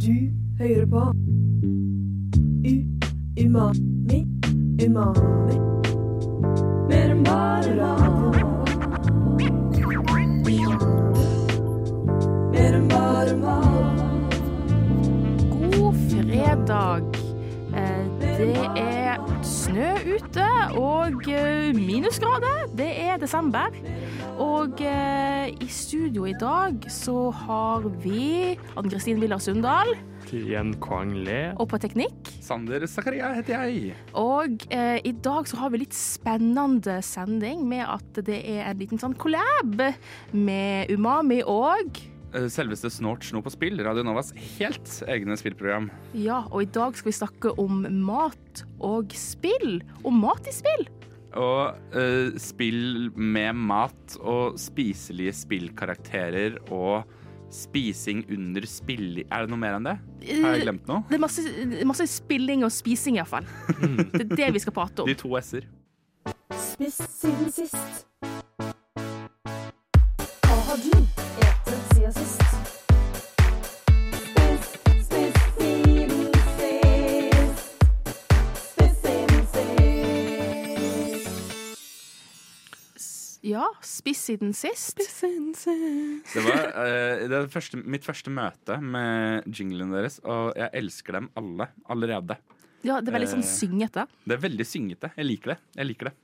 Du hører på U Umami Umami Mer enn bare mat Mer enn bare mat God fredag. Eh, Det er snø ute og eh, minusgrader. Det er desember. Og eh, i studio i dag så har vi Ann Kristin Villa Sundal. Tien Kwang Le. Og på teknikk. Sander Zakaria heter jeg. Og eh, i dag så har vi litt spennende sending med at det er en liten sånn collab med Umami og Eh, Selveste Snort Sno på spill, Radio Novas helt egne spillprogram. Ja, og i dag skal vi snakke om mat og spill. Og mat i spill. Og uh, spill med mat og spiselige spillkarakterer og spising under spill... Er det noe mer enn det? Har jeg glemt noe? Det er masse, masse spilling og spising, iallfall. Det er det vi skal prate om. De to s-er. Spist siden sist Hva har du etet siden sist? Ja, spiss siden sist. Det var uh, det var første, mitt første møte med jinglene deres, og jeg elsker dem alle allerede. Ja, det er veldig sånn Eh. syngete. Det er veldig syngete. Jeg liker det. Jeg liker det.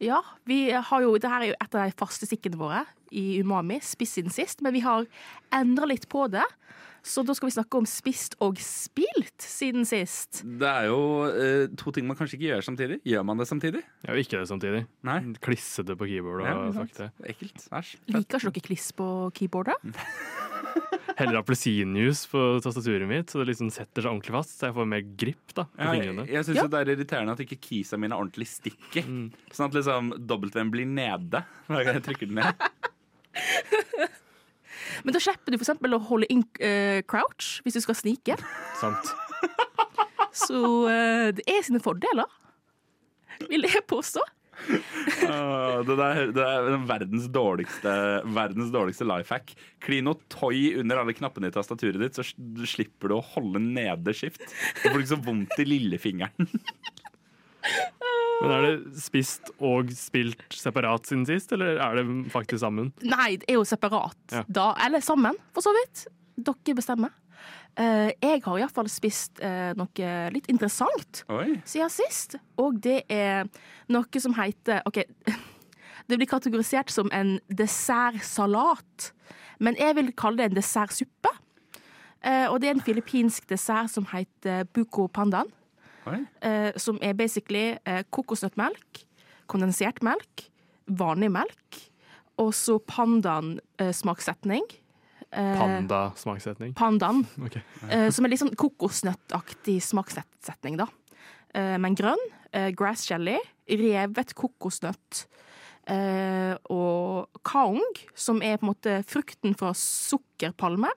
Ja, vi har jo, det her er jo et av de faste stikkene våre i Umami, spiss siden sist, men vi har endra litt på det. Så da skal vi snakke om spist og spilt siden sist. Det er jo eh, to ting man kanskje ikke gjør samtidig. Gjør man det samtidig? Ja, ikke det samtidig. Nei. Klissete på keyboard Ja, fuck det. Ekkelt. Æsj. Liker ikke dere kliss på keyboardet? Heller appelsinjuice på tastaturet mitt, så det liksom setter seg ordentlig fast. Så jeg får mer grip da, på Ja, jeg fingrene. jeg syns Ja. det er irriterende at ikke keysa mine er ordentlig stikker. Mm. Sånn at liksom W-en blir nede hver gang jeg trykker den ned. Men da slipper du eksempel å holde inn uh, crouch hvis du skal snike. Sant. Så uh, det er sine fordeler, vil jeg påstå. Åh, det, der, det er den verdens dårligste, verdens dårligste life hack. Klin noe toy under alle knappene i tastaturet ditt, så slipper du å holde nede skift. Du får ikke så vondt i lillefingeren. Men er det spist og spilt separat siden sist, eller er det faktisk sammen? Nei, det er jo separat. Ja. Da, eller sammen, for så vidt. Dere bestemmer. Eh, jeg har iallfall spist eh, noe litt interessant Oi. siden sist. Og det er noe som heter OK, det blir kategorisert som en dessertsalat. Men jeg vil kalle det en dessertsuppe. Eh, og det er en filippinsk dessert som heter buko pandan. Eh, som er basically eh, kokosnøttmelk, kondensert melk, vanlig melk, og så pandan-smaksetning. Panda-smaksetning. Pandan, Ok. eh, som er litt sånn kokosnøttaktig smaksetning, da. Eh, men grønn, eh, grass jelly, revet kokosnøtt eh, og kaung, som er på en måte frukten fra sukkerpalmer.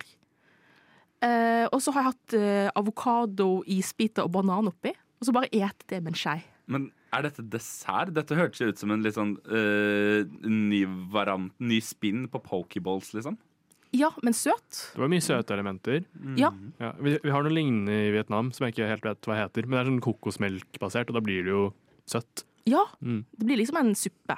Eh, og så har jeg hatt eh, avokado, isbiter og banan oppi. Og så bare et det med en skei. Men er dette dessert? Dette hørtes ut som en litt sånn øh, ny variant, ny spinn på pokeballs, liksom. Ja, men søt. Det var mye søte elementer. Ja. Ja, vi, vi har noe lignende i Vietnam som jeg ikke helt vet hva heter. Men det er sånn kokosmelkbasert, og da blir det jo søtt. Ja, Mm. det blir liksom en suppe.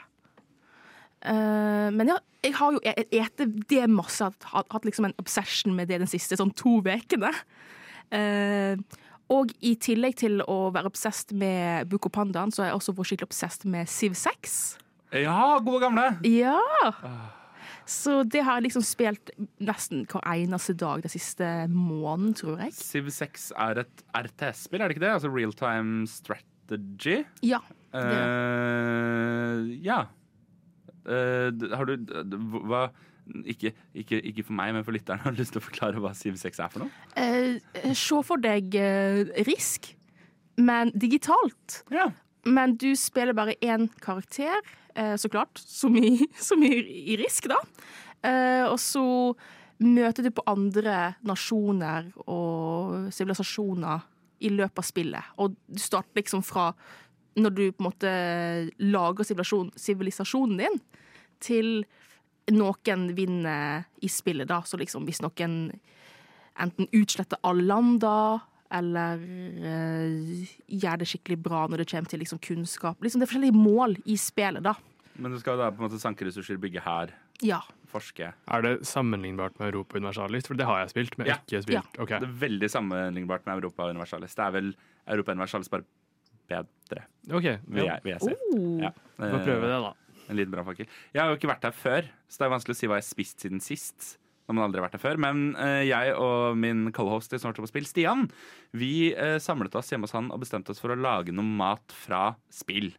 Uh, men ja, jeg har jo spist det masse. Hatt, hatt, liksom en obsession med det den siste sånn to ukene. Eh, og i tillegg til å være obsessed med Buko Pandaen, så er jeg også vært skikkelig obsessed med Siv 6. Ja, gode gamle! Ja! Så det har jeg liksom spilt nesten hver eneste dag den siste måneden, tror jeg. Civ 6 er et RTS-spill, er det ikke det? Altså Real Time Strategy? Ja. Uh, ja. Uh, har du Hva ikke, ikke, ikke for meg, men for lytteren. Har lyst til å forklare hva Siv 6 er for noe? Eh, se for deg eh, Risk, men digitalt. Ja. Men du spiller bare én karakter, eh, så klart, som i, som i, i Risk, da. Eh, og så møter du på andre nasjoner og sivilisasjoner i løpet av spillet. Og du starter liksom fra når du på en måte lager sivilisasjonen din, til noen vinner i spillet, da. Så liksom hvis noen enten utsletter alle lander, eller eh, gjør det skikkelig bra når det kommer til liksom, kunnskap. Liksom, det er forskjellige mål i spillet, da. Men du skal da på en måte sanke ressurser, bygge her, Ja. forske. Er det sammenlignbart med Europa Universalis? For det har jeg spilt, men Ja. ikke spilt. Ok. Det er veldig sammenlignbart med Europa Universalis. Det er vel Europa Universalis bare bedre, Ok, vil ja. jeg, vil jeg si. Oh. Ja. Vi får prøve det, da. En liten brannfakkel. Jeg har jo ikke vært her før, så det er vanskelig å si hva jeg har spist siden sist. Når man aldri har vært her før Men eh, jeg og min co-host i Snart og spill, Stian, vi eh, samlet oss hjemme hos han og bestemte oss for å lage noe mat fra spill.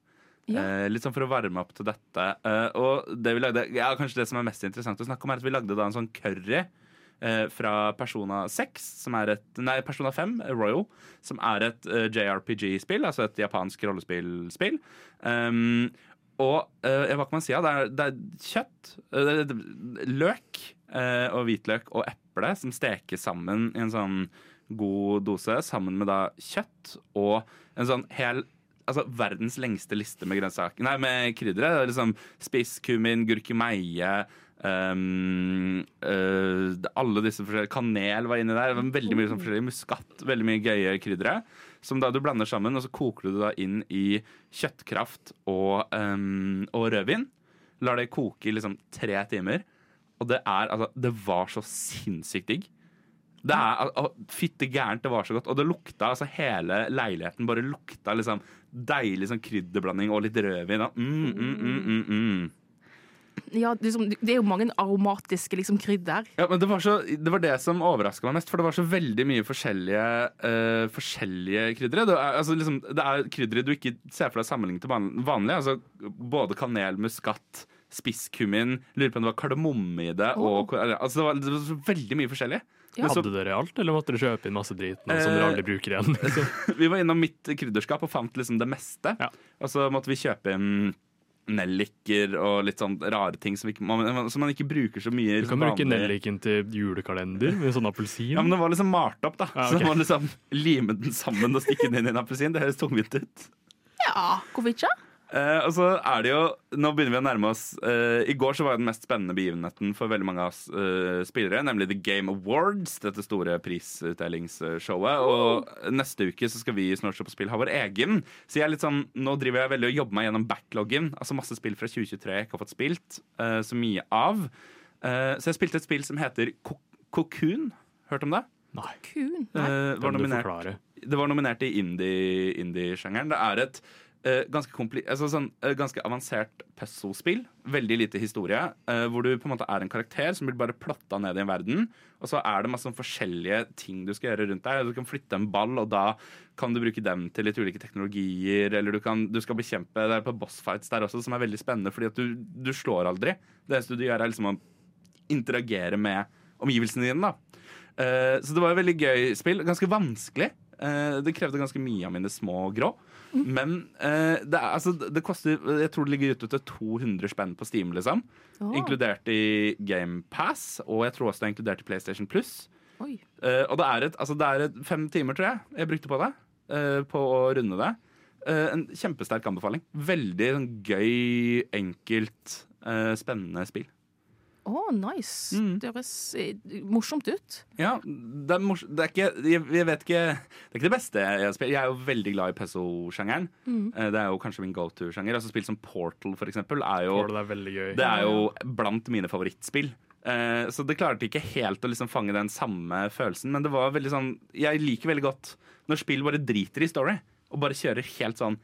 Ja. Eh, litt sånn for å varme opp til dette. Eh, og det vi lagde, ja, kanskje det som er mest interessant å snakke om, er at vi lagde da en sånn curry eh, fra Persona 6, som er et Nei, Persona 5, eh, Royal, som er et eh, JRPG-spill, altså et japansk rollespillspill. Um, og eh, hva kan man si? Det, er, det er kjøtt, eh, det er løk eh, og hvitløk og eple som stekes sammen i en sånn god dose, sammen med da kjøtt og en sånn hel Altså verdens lengste liste med grønnsaker Nei, med kryddere. Det er Liksom spiss, kummin, gurkemeie um, uh, alle disse forskjellige Kanel var inni der. Veldig mye sånn forskjellig Muskat. Veldig mye gøye kryddere. Som da du blander sammen, og så koker du det da inn i kjøttkraft og, um, og rødvin. Lar det koke i liksom tre timer. Og det er altså Det var så sinnssykt digg. Det er al- Fytte gærent, det var så godt. Og det lukta altså hele leiligheten bare lukta liksom deilig sånn krydderblanding og litt rødvin. da. Mm, mm, mm, mm, mm. Ja, liksom, det er jo mange aromatiske liksom, krydder. Ja, men det var, så, det var det som overraska meg mest, for det var så veldig mye forskjellige, uh, forskjellige kryddere. Det er, altså, liksom, det er kryddere du ikke ser for deg sammenlignet til van- vanlig. Altså, både kanel, muskat, spisskummin. Lurer på om det var kardemomme i det. Og, altså, det, var, det var så veldig mye forskjellig. Ja. Hadde dere alt, eller måtte dere kjøpe inn masse drit nå, som Eh, dere aldri bruker igjen? Liksom? vi var innom mitt krydderskap og fant liksom det meste. Ja. Og så måtte vi kjøpe inn nelliker og litt sånn rare ting som, ikke, man, som man ikke bruker så mye. Du kan bruke vanlig. nelliken til julekalender med sånn appelsin. Ja, men det var liksom malt opp, da. Ja, Så man liksom lime den sammen og stikke den inn i en appelsin. Det høres tungvint ut. Ja, hvorfor ikke? Eh, og så er det jo Nå begynner vi å nærme oss uh, I går så var den mest spennende begivenheten for veldig mange av oss eh, spillere, nemlig The Game Awards, dette store prisutdelingsshowet. Og neste uke så skal vi i Snart Shop og Spill ha vår egen. Så jeg er litt sånn Nå driver jeg veldig og jobber meg gjennom backloggen. Altså masse spill fra 2023 jeg ikke har fått spilt så mye av. Eh, så jeg spilte et spill som heter Co- Cocoon. Hørt om det? Nei, Kun. Eh, Nei. var det var nominert i indie- indie-sjangeren. det er et ganske, altså sånn, eh, ganske avansert puzzle-spill. Veldig lite historie. eh, hvor du på en måte er en karakter som blir bare plotta ned i en verden. Og så er det masse sånn forskjellige ting du skal gjøre rundt deg. Du kan flytte en ball, og da kan du bruke dem til litt ulike teknologier. Eller du, kan, du skal bekjempe Det er på bossfights der også, som er veldig spennende, fordi at du, du slår aldri. Det eneste du gjør, er liksom å interagere med omgivelsene dine. da Uh, så det var et veldig gøy spill. Ganske vanskelig. Uh, det krevde ganske mye av mine små grå. Men eh, det, er, altså, det koster Jeg tror det ligger ute til 200 spenn på Steam, liksom. Oh. Inkludert i GamePass, og jeg tror også det er inkludert i PlayStation Plus. Oi. Eh, og det er, et, altså, det er et fem timer, tror jeg, jeg brukte på det. eh, på å runde det. Eh, en kjempesterk anbefaling. Veldig sånn, gøy, enkelt, eh, spennende spill. Å, nice. Mm. Det høres eh, morsomt ut. Ja, det er, mors det er ikke jeg, jeg vet ikke Det er ikke det beste jeg har spilt. Jeg er jo veldig glad i puzzle-sjangeren. Eh, Det er jo kanskje min go to-sjanger. Altså Spill som Portal, for eksempel, er jo, Portal det er veldig gøy. det er jo blant mine favorittspill. Eh, Så det klarte ikke helt å liksom fange den samme følelsen, men det var veldig sånn Jeg liker veldig godt når spill bare driter i story, og bare kjører helt sånn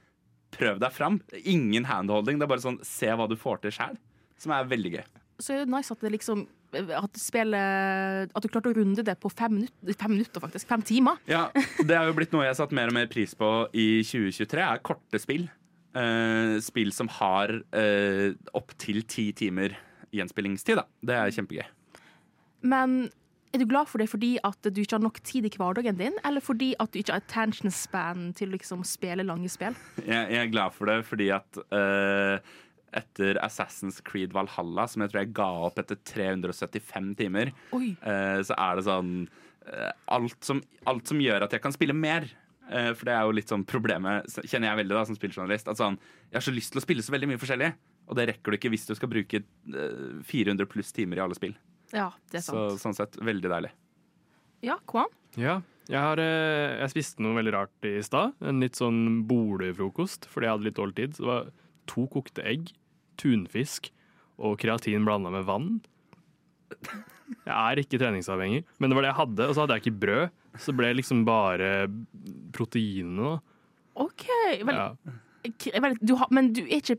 Prøv deg fram. Ingen handholding. Det er bare sånn se hva du får til sjæl. Som er veldig gøy. Så er det nice at det liksom at spillet At du klarte å runde det på fem minutter, fem minutter faktisk. Fem timer. Ja, Det er jo blitt noe jeg har satt mer og mer pris på i 2023, er korte spill. Eh, spill som har uh, opptil ti timer gjenspillingstid. da. Det er kjempegøy. Men er du glad for det fordi at du ikke har nok tid i hverdagen din, eller fordi at du ikke har attention span til å liksom spille lange spill? Jeg, jeg er glad for det fordi at eh, etter Assassin's Creed Valhalla, som jeg tror jeg ga opp etter 375 timer, Oi. eh, så er det sånn eh, alt, som, alt som gjør at jeg kan spille mer. Eh, for det er jo litt sånn problemet, kjenner jeg veldig da som spilljournalist. At sånn, jeg har så lyst til å spille så veldig mye forskjellig, og det rekker du ikke hvis du skal bruke eh, 400 pluss timer i alle spill. Ja, det er Så sant. sånn sett, veldig deilig. Ja, Kwan? Ja, jeg, har, jeg spiste noe veldig rart i stad. En litt sånn bolefrokost, fordi jeg hadde litt dårlig tid. Så det var to kokte egg, tunfisk og kreatin blanda med vann. Jeg er ikke treningsavhengig, men det var det jeg hadde. Og så hadde jeg ikke brød, så ble det liksom bare proteinene. OK. Vel, Ja. vel, du har, men du er ikke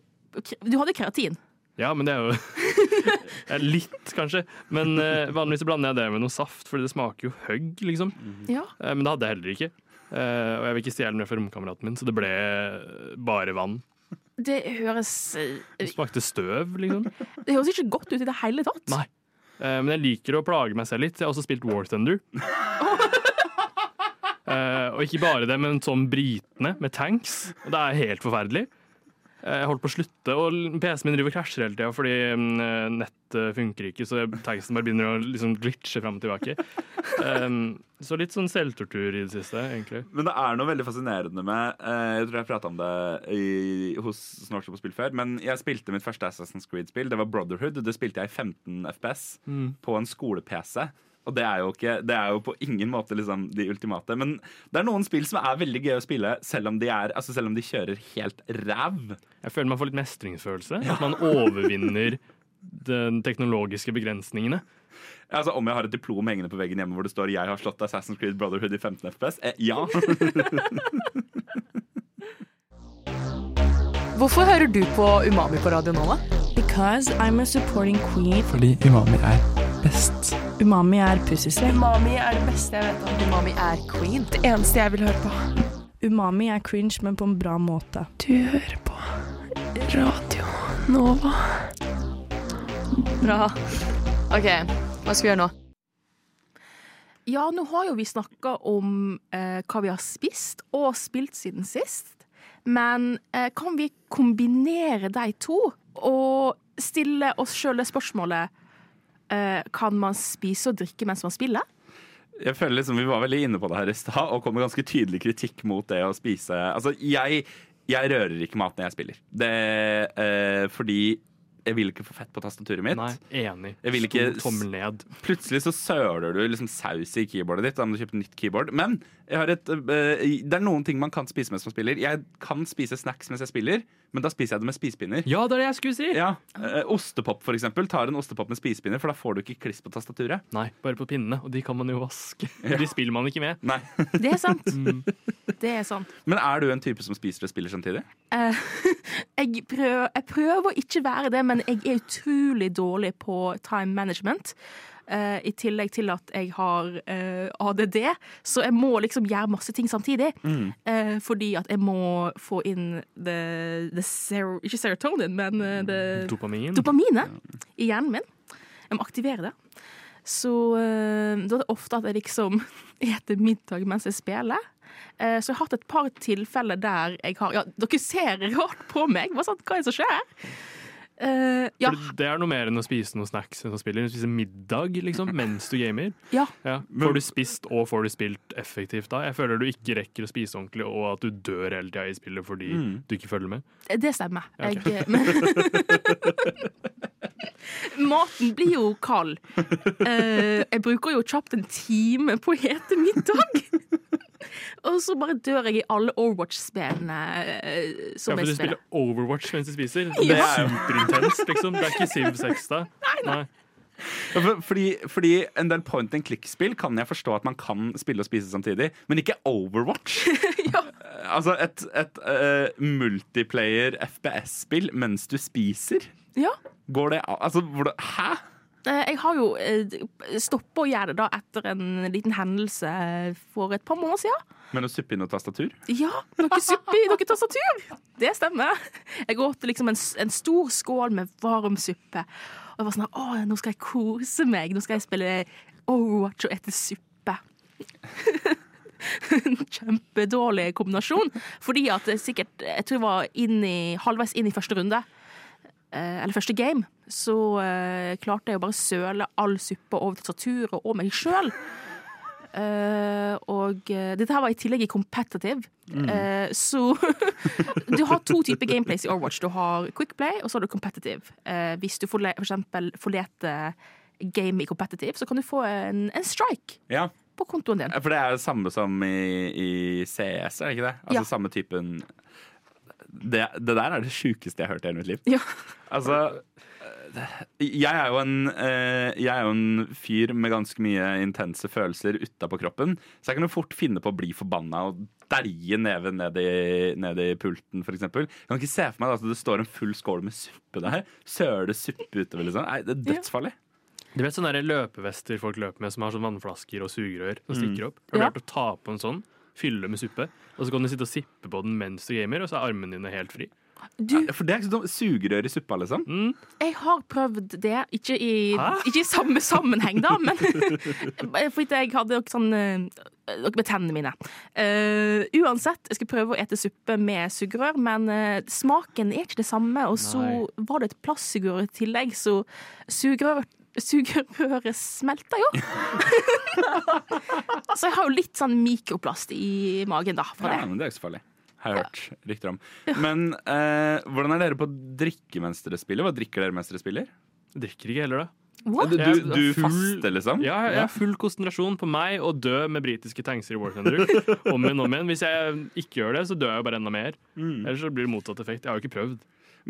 Du hadde kreatin? ja, men det er jo Litt, kanskje. Men uh, vanligvis så blander jeg det med noe saft, fordi det smaker jo høgg, liksom. Ja. Uh, men det hadde jeg heller ikke. Uh, og jeg vil ikke stjele det fra romkameraten min, så det ble bare vann. Det høres eh, Det smakte støv, liksom. Det høres ikke godt ut i det hele tatt. Nei. Eh, men jeg liker å plage meg selv litt. Jeg har også spilt War Thunder. Eh, og ikke bare det, men sånn britene med tanks. Og det er helt forferdelig. Eh, Jeg holdt på å slutte, og PC-en min driver krasjer hele tida fordi mm, nettet funker ikke, så tagsen bare begynner å liksom glitche fram og tilbake. Um, så litt sånn selvtortur i det siste, egentlig. Men det er noe veldig fascinerende med eh, Jeg tror jeg prata om det i, hos Snorkel på spill før. Men jeg spilte mitt første Assassin's Creed-spill. Det var Brotherhood. Det spilte jeg i 15 FPS på en skole-PC. Og det er, jo ikke, det er jo på ingen måte liksom de ultimate. Men det er noen spill som er veldig gøy å spille, selv om de, er, altså selv om de kjører helt ræv. Jeg føler man får litt mestringsfølelse. At man overvinner de teknologiske begrensningene. Altså Om jeg har et diplom hengende på veggen hjemme hvor det står 'Jeg har slått Assassin's Creed Brotherhood i 15 FPS', eh, ja. Hvorfor hører du på Umami på radio nå, da? Because I'm a supporting queen. Fordi umami er best. Umami er pussysvell. Umami er det beste jeg vet om. Umami er queen. Det eneste jeg vil høre på. Umami er cringe, men på en bra måte. Du hører på Radio Nova. Bra. OK, hva skal vi gjøre nå? Ja, nå har jo vi snakka om eh, hva vi har spist og spilt siden sist. Men eh, kan vi kombinere de to og stille oss sjøl det spørsmålet Kan man spise og drikke mens man spiller? Jeg føler liksom Vi var veldig inne på det her i stad og kom med ganske tydelig kritikk mot det å spise Altså, jeg, jeg rører ikke mat når jeg spiller. Det, eh, fordi jeg vil ikke få fett på tastaturet mitt. Nei, enig. Jeg vil ikke tommel ned. Plutselig så søler du liksom saus i keyboardet ditt. Da må du kjøpe nytt keyboard. Men jeg har et, eh, det er noen ting man kan spise mens man spiller. Jeg kan spise snacks mens jeg spiller, men da spiser jeg det med spisepinner. Ja, det er det jeg skulle si! Ja, eh, Ostepop, for eksempel. Tar en ostepop med spisepinner, for da får du ikke kliss på tastaturet. Nei, bare på pinnene, og de kan man jo vaske. De spiller man ikke med. Nei. Det er sant. Mm. Det er sant. Men er du en type som spiser og spiller samtidig? Eh, jeg, prøver, jeg prøver å ikke være det, men jeg er utrolig dårlig på time management. Eh, I tillegg til at jeg har uh, ADD, så jeg må liksom gjøre masse ting samtidig. Eh, fordi at jeg må få inn det, det ser, Ikke serotonin, men eh, det Dopamin. dopaminet i hjernen min. Jeg må aktivere det. Så eh, da er det ofte at jeg liksom eter middag mens jeg spiller. Eh, så jeg har hatt et par tilfeller der jeg har Ja, dere ser rart på meg! Hva er det som skjer? Eh, ja, For det er noe mer enn å spise noen snacks enn å spille. Du spiser middag liksom, mens du gamer. ja. Ja. Får du spist og får du spilt effektivt da? Jeg føler du ikke rekker å spise ordentlig, og at du dør hele tida i spillet fordi du ikke følger med. Det stemmer. Ja, ok. Jeg, men, Maten blir jo kald. Uh, jeg bruker jo kjapt en time på å ete middag. Og så bare dør jeg i alle Overwatch-spillene eh, Ja, for du jeg spiller. spiller Overwatch mens du spiser. Det er superintenst, liksom. Det er ikke Siv 6 da. Nei. nei. for- Fordi, fordi en del point and click-spill kan jeg forstå at man kan spille og spise samtidig, men ikke Overwatch. Ja. Altså et, et uh, multiplayer FPS-spill mens du spiser. Ja. Går det av? Altså, hæ? Eh, Jeg har jo stoppa å gjøre det da etter en liten hendelse for et par måneder siden. Men å suppe i noe tastatur? Ja, noe suppe i noe tastatur. Det stemmer. Jeg åt liksom en, en stor skål med varm suppe. Og jeg var sånn Å, nå skal jeg kose meg. Nå skal jeg spille Overwatch og ete suppe. En Kjempedårlig kombinasjon. Fordi at sikkert Jeg tror jeg var inn i, halvveis inn i første runde. eh, Eller første game. Så eh, klarte jeg å bare søle all suppe over tastaturet og meg sjøl. Eh, og eh, dette her var i tillegg i competitive. Eh, så du har to typer gameplays i Overwatch. Du har quick play, og så har du competitive. Eh, hvis du får for eksempel får lete game i competitive, så kan du få en, en strike Ja. på kontoen din. For det er jo samme som i, i CS, er det ikke det? Altså Ja. samme typen det, det der er det sjukeste jeg har hørt i hele mitt liv. Ja. Altså jeg er, jo en, eh, jeg er jo en fyr med ganske mye intense følelser utapå kroppen, så jeg kan jo fort finne på å bli forbanna og derje neven ned i, ned i pulten, f.eks. Jeg kan ikke se for meg at det står en full skål med suppe der. Søle suppe utover, liksom. Nei, det er dødsfarlig. Du vet sånne løpevester folk løper med som har sånn vannflasker og sugerør som stikker opp? Har du Ja. å ta på en sånn, fylle med suppe, og så kan du sitte og sippe på den mens du gamer, og så er armene dine helt fri? Du, For det er ikke sånn sugerør i suppa, liksom. Mm. jeg har prøvd det. Ikke i, ikke i samme sammenheng, da, men fordi jeg hadde noe sånn eh, Noe med tennene mine. Uh, uansett, jeg skal prøve å ete suppe med sugerør, men uh, smaken er ikke det samme. Og så Nei. var det et plastsugerør i tillegg, så sugerør Sugerøret smelter jo. så jeg har jo litt sånn mikroplast i magen da, For Ja, det. men det er ikke så farlig. Har jeg hørt rykter om. Men eh, hvordan er dere på å drikke mens dere spiller? Hva drikker dere mens dere spiller? Jeg drikker ikke heller, da. What? Du, du, du full- faster, liksom? Ja, jeg har full konsentrasjon på meg og dø med britiske tanks i War Thunder. Om igjen, om igjen. Hvis jeg ikke gjør det, så dør jeg jo bare enda mer. Mm. Ellers så blir det motsatt effekt. Jeg har jo ikke prøvd.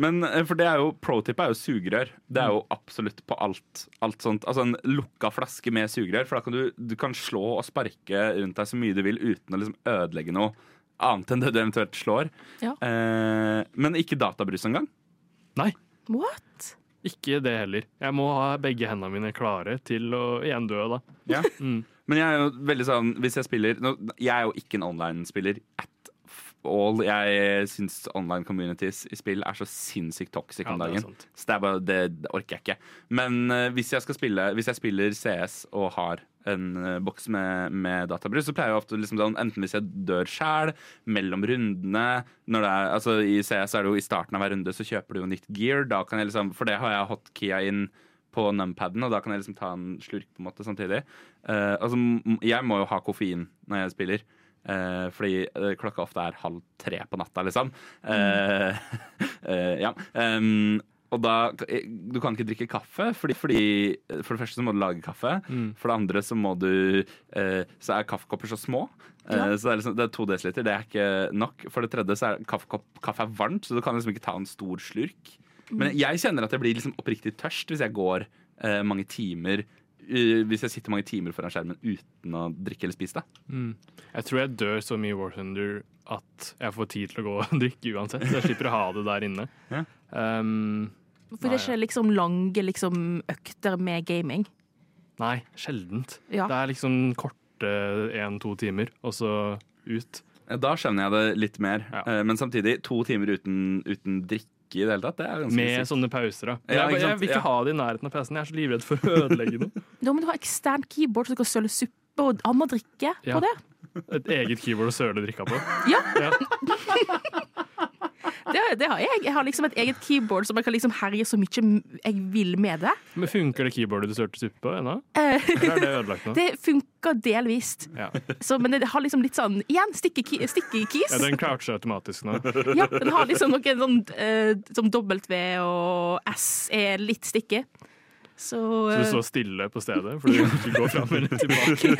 Men eh, for det er jo, pro tip er jo sugerør. Det er jo absolutt på alt. alt sånt. Altså En lukka flaske med sugerør. For da kan du, du kan slå og sparke rundt deg så mye du vil uten å liksom ødelegge noe annet enn det du eventuelt slår. Ja. Eh, men ikke databrus engang. Nei, What? ikke det heller. Jeg må ha begge hendene mine klare til å igjen dø, da. Ja. Mm. Men jeg er jo veldig sånn Hvis jeg spiller nå, Jeg er jo ikke en online-spiller at all. Jeg syns online communities i spill er så sinnssykt toxic om det dagen. sant. Så det, bare, det, det orker jeg ikke. Men uh, hvis jeg skal spille Hvis jeg spiller CS og har en uh, boks med, med databrus, så pleier jeg ofte liksom sånn, enten hvis jeg dør sjæl, mellom rundene det er, altså I CS er det jo i starten av hver runde så kjøper du jo nytt gear. Liksom, for det har jeg hotkeya inn på numpaden, og da kan jeg liksom ta en slurk på en måte samtidig. Uh, altså, jeg må jo ha koffein når jeg spiller. Eh, fordi eh, klokka ofte er halv tre på natta, liksom. Eh, eh, ja. Um, og da eh, Du kan ikke drikke kaffe, fordi, fordi for det første så må du lage kaffe. Mm. For det andre så må du eh, Så er kaffekopper så små. Eh, Ja. Så det er, liksom, det er to desiliter, det er ikke nok. For det tredje så er kaffekopp, kaffe er varmt, så du kan liksom ikke ta en stor slurk. Men jeg kjenner at jeg blir liksom oppriktig tørst hvis jeg går eh, mange timer eh, Hvis jeg sitter mange timer foran skjermen uten å drikke eller spise. det. Mm. Jeg tror jeg dør så mye i War Thunder at jeg får tid til å gå og drikke uansett. Så jeg slipper å ha det der inne. Ja. Um, For det er ikke liksom lange liksom, økter med gaming. nei, sjeldent. Ja. Det er liksom korte én-to timer, og så ut. Da skjønner jeg det litt mer. Ja. Eh, men samtidig, to timer uten, uten drikke i det hele tatt, det er Med sykt. sånne pauser, da. Ja, jeg, jeg vil ikke Ja. ha det i nærheten av PC-en. Jeg er så livredd for å ødelegge noe. Da må du ha ekstern keyboard så du kan søle suppe og annen drikke Ja. på det. Et eget keyboard å søle drikka på. Ja. Ja. det. Det har jeg. Jeg har liksom et eget keyboard som jeg kan liksom herje så mye jeg vil med det. Men funker det keyboardet du sølte suppe på ennå? Eh, Eller er det ødelagt nå? Det funker delvis. Ja. Så, men det har liksom litt sånn Igjen, stikke, key, keys. ja, Den croucher automatisk nå. Ja, den har liksom noen sånn uh, Som W og S er litt stikke. Så, Så du eh, står stille på stedet fordi du ikke går fram eller tilbake.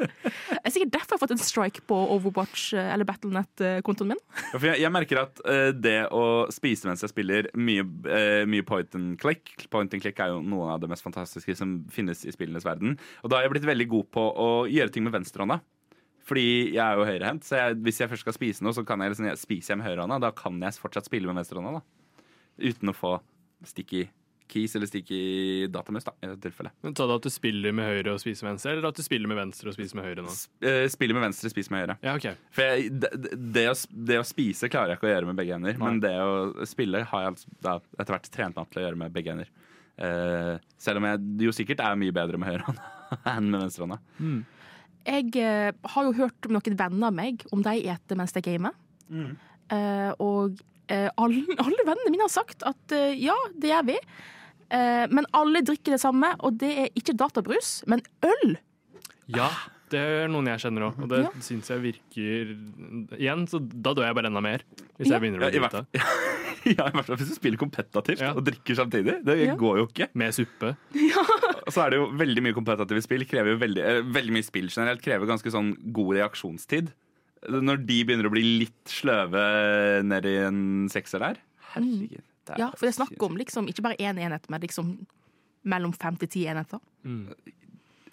Det er sikkert derfor jeg har fått en strike på Overwatch eh, eller Battlenet-kontoen min. Ja, jeg, jeg merker at uh, det å spise mens jeg spiller, mye, uh, mye point and click Point and click er jo noe av det mest fantastiske som finnes i spillenes verden. Og da har jeg blitt veldig god på å gjøre ting med venstrehånda. Fordi jeg er jo høyrehendt, så jeg, hvis jeg først skal spise noe, så kan jeg liksom, jeg spiser jeg med høyrehånda. Da kan jeg fortsatt spille med venstrehånda. da. Uten å få sticky keys eller sticky datamus, da, i dette tilfellet. Men Ta det at du spiller med høyre og spiser med venstre, eller at du spiller med venstre og spiser med høyre nå? Eh, med venstre, spiser med høyre. Ja, ok. For jeg, det, det, å, det å spise klarer jeg ikke å gjøre med begge hender. Nei. Men det å spille har jeg altså da etter hvert trent meg til å gjøre med begge hender. Uh, selv om jeg jo sikkert er mye bedre med høyrehånda enn med venstrehånda. Jeg uh, har jo hørt om noen venner av meg om de eter mens de gamer. Eh, og eh, alle, alle vennene mine har sagt at ja, det gjør vi. Eh, men alle drikker det samme, og det er ikke databrus, men øl. Ja, det er noen jeg kjenner òg, og det Ja. syns jeg virker Igjen, så da dør jeg bare enda mer. Hvis Ja. jeg begynner å Ja, i bli drita. ja, i hvert fall hvis du spiller kompetativt Ja. og drikker samtidig. Det Ja. går jo ikke. Med suppe. Og så er det jo veldig mye kompetative spill krever jo veldig, eh, veldig mye spill generelt krever ganske sånn god reaksjonstid. Når de begynner å bli litt sløve ned i en sekser der Herregud. Det er Ja, for det er snakk om liksom ikke bare én enhet, men liksom mellom fem til ti enheter.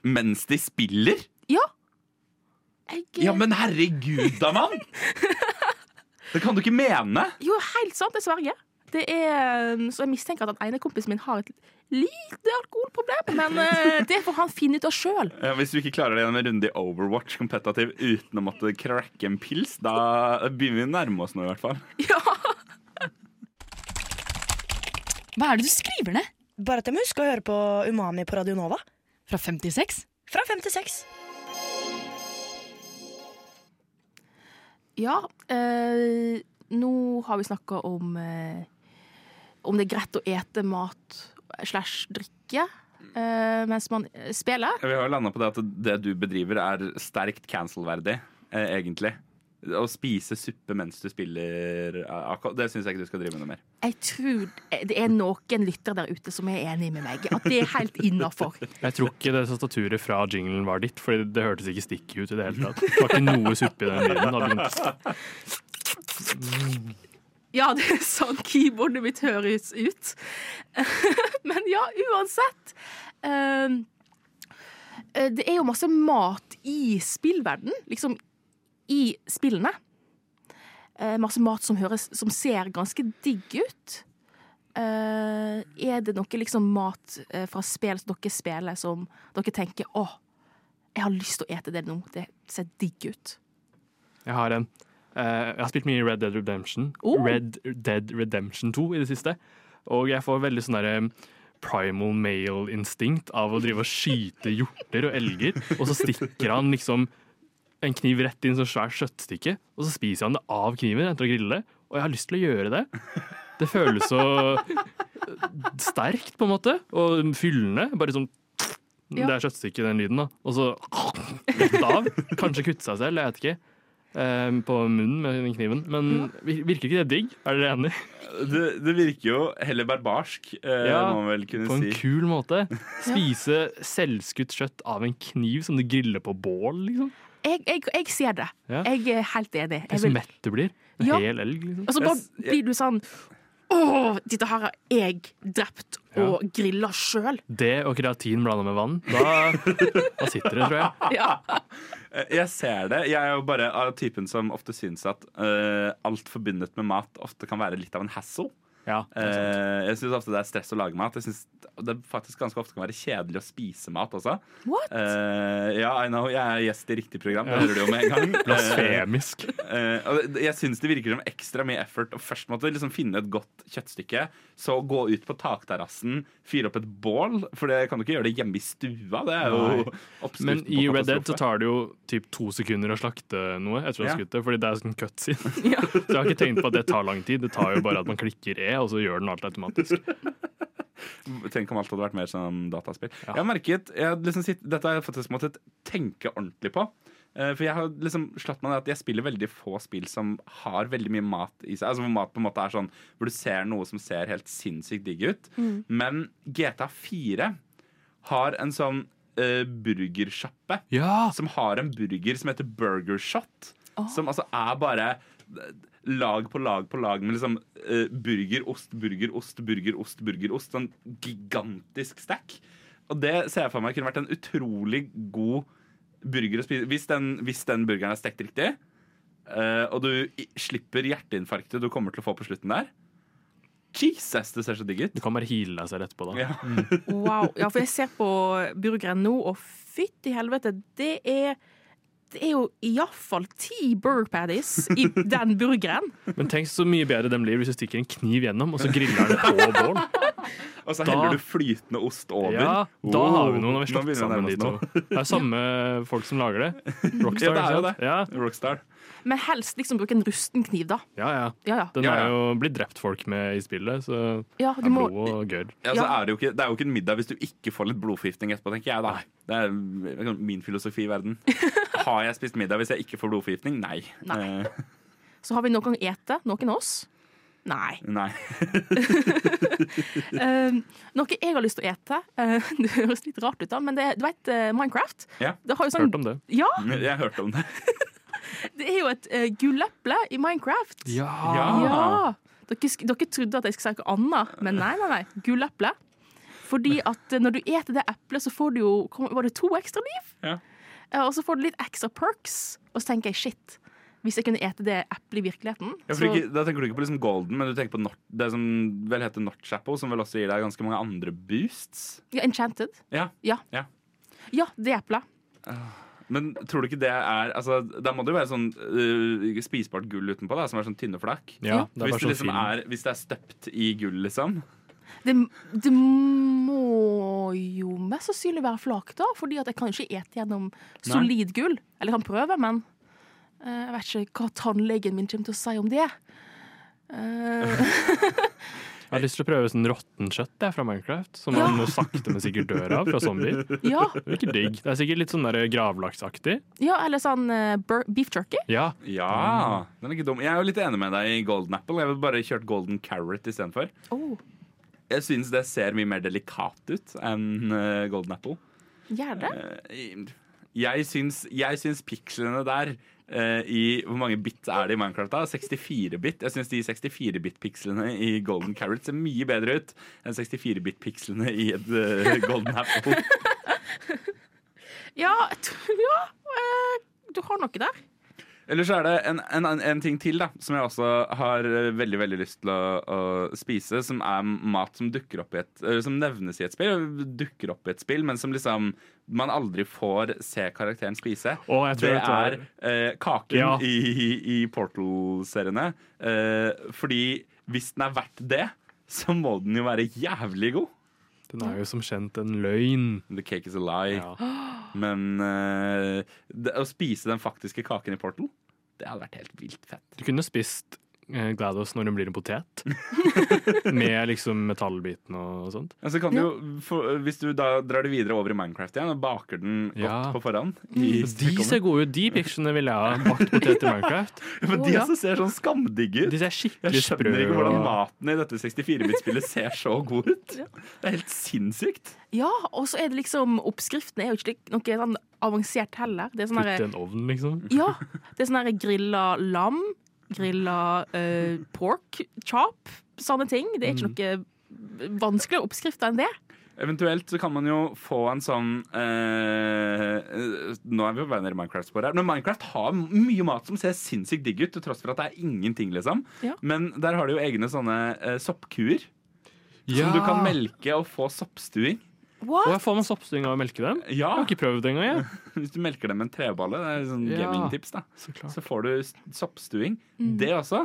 Mens de spiller? Ja. Jeg, Ja, men herregud da, mann! Det kan du ikke mene! Jo, helt sant, dessverre. sverger. Det er, så jeg mistenker at den ene kompisen min har et lite alkoholproblem, men eh, det får han finne ut av sjøl. Ja, hvis du ikke klarer det gjennom en runde i Overwatch kompetativ uten å måtte cracke en pils, da begynner vi å nærme oss noe, i hvert fall. Ja. Hva er det du skriver ned? Bare at jeg må huske å høre på Umami på Radio Nova. Fra 56? Fra 56. ja eh, nå har vi snakka om eh, om det er greit å ete mat slash drikke eh, mens man spiller. Vi har jo landa på det at det du bedriver, er sterkt cancel-verdig, eh, egentlig. Å spise suppe mens du spiller Det syns jeg ikke du skal drive med noe mer. Jeg tror det er noen lyttere der ute som er enig med meg. At det er helt innafor. Jeg tror ikke det tastaturet fra jinglen var ditt, for det hørtes ikke sticky ut i det hele tatt. Det var ikke noe suppe i den lyden. Ja, det er sånn keyboardet mitt høres ut. Men ja, uansett. eh, eh, det er jo masse mat i spillverden, liksom i spillene. Eh, masse mat som, høres, som ser ganske digg ut. Eh, er det noe liksom mat eh, fra spill som dere spiller, som dere tenker åh, jeg har lyst til å ete det nå, det ser digg ut? Jeg har en. Eh, jeg har spilt mye Red Dead Redemption. Oh. Red Dead Redemption 2 i det siste. Og jeg får veldig sånn derre primal male instinkt av å drive og skyte hjorter og elger, og så stikker han liksom en kniv rett inn sånn svært kjøttstykke, og så spiser han det av kniven etter å grille det. Og jeg har lyst til å gjøre det. Det føles så sterkt, på en måte, og fyllende. Bare sånn Ja. Det er kjøttstykket, den lyden, da. Og så rett av. Kanskje kutte seg selv, jeg vet ikke. eh, På munnen med den kniven. Men virker ikke det digg? Er dere enig? Det, det virker jo heller barbarsk, eh, Ja, må man vel kunne På en si. kul måte. Spise selvskutt kjøtt av en kniv som du griller på bål, liksom. Jeg, jeg, jeg ser det. Ja. Jeg er helt enig. Det er så mett du blir. En Ja. hel elg, liksom. Og så bare blir du sånn Å, dette her har jeg drept og grilla sjøl. Det og kreatin blanda med vann, da, da sitter det, tror jeg. Ja. Eh, Jeg ser det. Jeg er jo bare av typen som ofte syns at uh, alt forbundet med mat ofte kan være litt av en hassle. Ja. Eh, jeg syns ofte det er stress å lage mat. Jeg synes det faktisk ganske ofte kan være kjedelig å spise mat også. What? Eh, ja, I know. Jeg er gjest i riktig program. Det hører du jo med en gang. Blasfemisk. Eh, og jeg syns det virker som ekstra mye effort å først måtte liksom finne et godt kjøttstykke, så gå ut på takterrassen, fyre opp et bål, for det kan du ikke gjøre det hjemme i stua. Det er jo oppskriften Men i Red Dead så tar det jo typ to sekunder å slakte noe etter å ha skutt det, fordi det er sånn cutscene. Så jeg har ikke tenkt på at det tar lang tid. Det tar jo bare at man klikker E, og så gjør den alt automatisk. Tenk om alt hadde vært mer som dataspill. Ja. Jeg har merket, jeg har liksom sitt, Dette har jeg faktisk måttet tenke ordentlig på. Eh, For jeg har liksom slått meg ned at jeg spiller veldig få spill som har veldig mye mat i seg. Altså Hvor mat på en måte er sånn Hvor du ser noe som ser helt sinnssykt digg ut. Men GTA 4 har en sånn uh, burgersjappe Ja! som har en burger som heter Burgershot. Oh. Som altså er bare lag på lag på lag med liksom uh, burger, ost, burger, ost, burger, ost, burger, ost. Sånn gigantisk stack. Og det ser jeg for meg kunne vært en utrolig god burger å spise. Hvis den, hvis den burgeren er stekt riktig, uh, og du i- slipper hjerteinfarktet du kommer til å få på slutten der Jesus, det ser så digg ut. Du kan bare heale deg selv etterpå, da. Ja. Wow. Ja, for jeg ser på burgeren nå, og fytti helvete, det er det er jo iallfall ti burger patties i den burgeren. Men tenk så mye bedre den blir hvis du stikker en kniv gjennom, og så griller den på bål. Og så Da- du flytende ost over. Ja, da Oh, har vi noe når vi slår sammen de to. Det er samme folk som lager det. Rockstar, Ja, det er jo det. Ja, Rockstar. Men helst liksom bruke en rusten kniv, da. ja, ja. Ja, ja. Den er ja. jo blitt drept folk med i spillet, så ja det du er må, blod og gørr. Ja, Ja. er det, ikke, det er jo ikke en middag hvis du ikke får litt blodforgiftning etterpå, tenker jeg da. Det er min filosofi i verden. Har jeg spist middag hvis jeg ikke får blodforgiftning? Nei. Nei. Eh, så har vi noen ete, noen av oss. Nei. Nei. Eh, noe jeg har lyst til å ete eh, Det høres litt rart ut, da, men det, du vet eh, Minecraft? Ja. Det har jo sånn, Hørt om det. Ja, Jeg hørte om det. det er jo et uh, gulleple i Minecraft. Ja. Ja. Dere, dere trodde at jeg skulle si noe annet, men nei, nei, nei. Gulleple. Fordi at når du eter det eplet, så får du jo Var det to ekstra liv? Ja. Eh, Og så får du litt ekstra perks. Og så tenker jeg shit, hvis jeg kunne ete det eplet i virkeligheten Ja, for så, ikke, da tenker du ikke på liksom golden, men du tenker på Nort, det som vel heter Notch Apple, som vel også gir deg ganske mange andre boosts. ja, Enchanted. Ja. Ja. Ja. Ja, det eplet. Men tror du ikke det er altså, Da må det jo være sånn uh, spisbart gull utenpå, da, som er sånn tynne flak. Ja, det er hvis, det sånn liksom er, hvis det er støpt i gull, liksom. Det, det må jo mest sannsynlig være flak, da, fordi at jeg kan ikke ete gjennom solid gull. Eller jeg kan prøve, men eh, jeg vet ikke hva tannlegen min kommer til å si om det. Eh, Jeg har lyst til å prøve sånn råttent kjøtt jeg, fra Minecraft, som man må sakte, men sikkert dør av fra zombier. ja, Det er ikke digg. Det er sikkert litt sånn gravlaksaktig. ja, eller sånn uh, beef jerky. Ja. Ja, den er ikke dum. Jeg er jo litt enig med deg i golden apple. Jeg ville bare kjørt golden carrot istedenfor. Oh, Jeg syns det ser mye mer delikat ut enn øh, golden apple. gjør det? Eh, Jeg syns, jeg syns pikslene der eh, i Hvor mange bit er det i Minecraft? da? 64-bit. Jeg syns de 64-bit-pikslene i Golden Carrot ser mye bedre ut enn 64-bit-pikslene i et uh, Golden Apple. Ja, ja uh, du har noe der. Eller så er det en, en, en ting til da som jeg også har veldig veldig lyst til å, å spise, som er mat som dukker opp i et som nevnes i et spill, dukker opp i et spill, men som liksom man aldri får se karakteren spise. Oh, jeg tror Det er eh, kaken Ja. i, i, i Portal-seriene. Eh, fordi hvis den er verdt det, så må den jo være jævlig god. Den er jo som kjent en løgn. The cake is a lie. Ja. Men eh, det, å spise den faktiske kaken i Portal, det hadde vært helt vilt fett. Du kunne spist GLaDOS når hun blir en potet. Med liksom metallbiten og sånt. Men så kan du jo, få- hvis du da drar det videre over i Minecraft igjen og baker den godt Ja. på forhånd i De ser gode ut. De picturene vil jeg ha. Bakt potet i Minecraft. Men Å, de ja. ser sånn skamdigge ut. De ser Jeg skikkelig sprø skjønner ikke hvordan og maten i dette 64-bit-spillet ser så god ut. Det er helt sinnssykt. Ja, og så er det liksom Oppskriften er jo ikke noe sånn avansert heller. Det er sånn putte i en ovn, liksom. Ja, det er sånn grilla lam, grilla uh, pork chop, sånne ting. Det er ikke noe vanskeligere oppskrifter enn det. Eventuelt så kan man jo få en sånn eh, Nå er vi jo venner i Minecraft-sporet her. Men Minecraft har mye mat som ser sinnssykt digg ut, til tross for at det er ingenting, liksom. Ja. Men der har de jo egne sånne eh, soppkuer. Ja. Som du kan melke og få soppstuing. Og jeg får man soppstuing av å melke dem? Jeg har ikke prøvd det engang. jeg. Hvis du melker dem med en treballe. Det er sånn Ja. gamingtips, da. Så klart. Så får du soppstuing. soppstuing. Det også.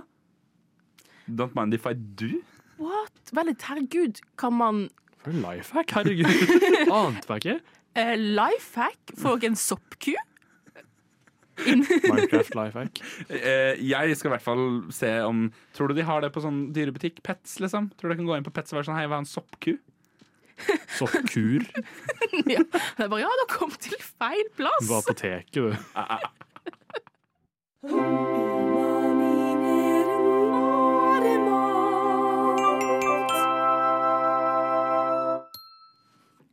Don't mind if I do. What? Veldig, herregud, kan man For en life hack, herregud. Ante meg ikke. uh, Life hack for en soppku? Minecraft life hack. Uh, jeg skal i hvert fall se om Tror du de har det på sånn dyrebutikk? Pets, liksom? Tror du jeg kan gå inn på Pets og være sånn Hei, hva er en soppku? Soppkur. ja. Jeg bare, ja, du kom til feil plass. På apoteket, du.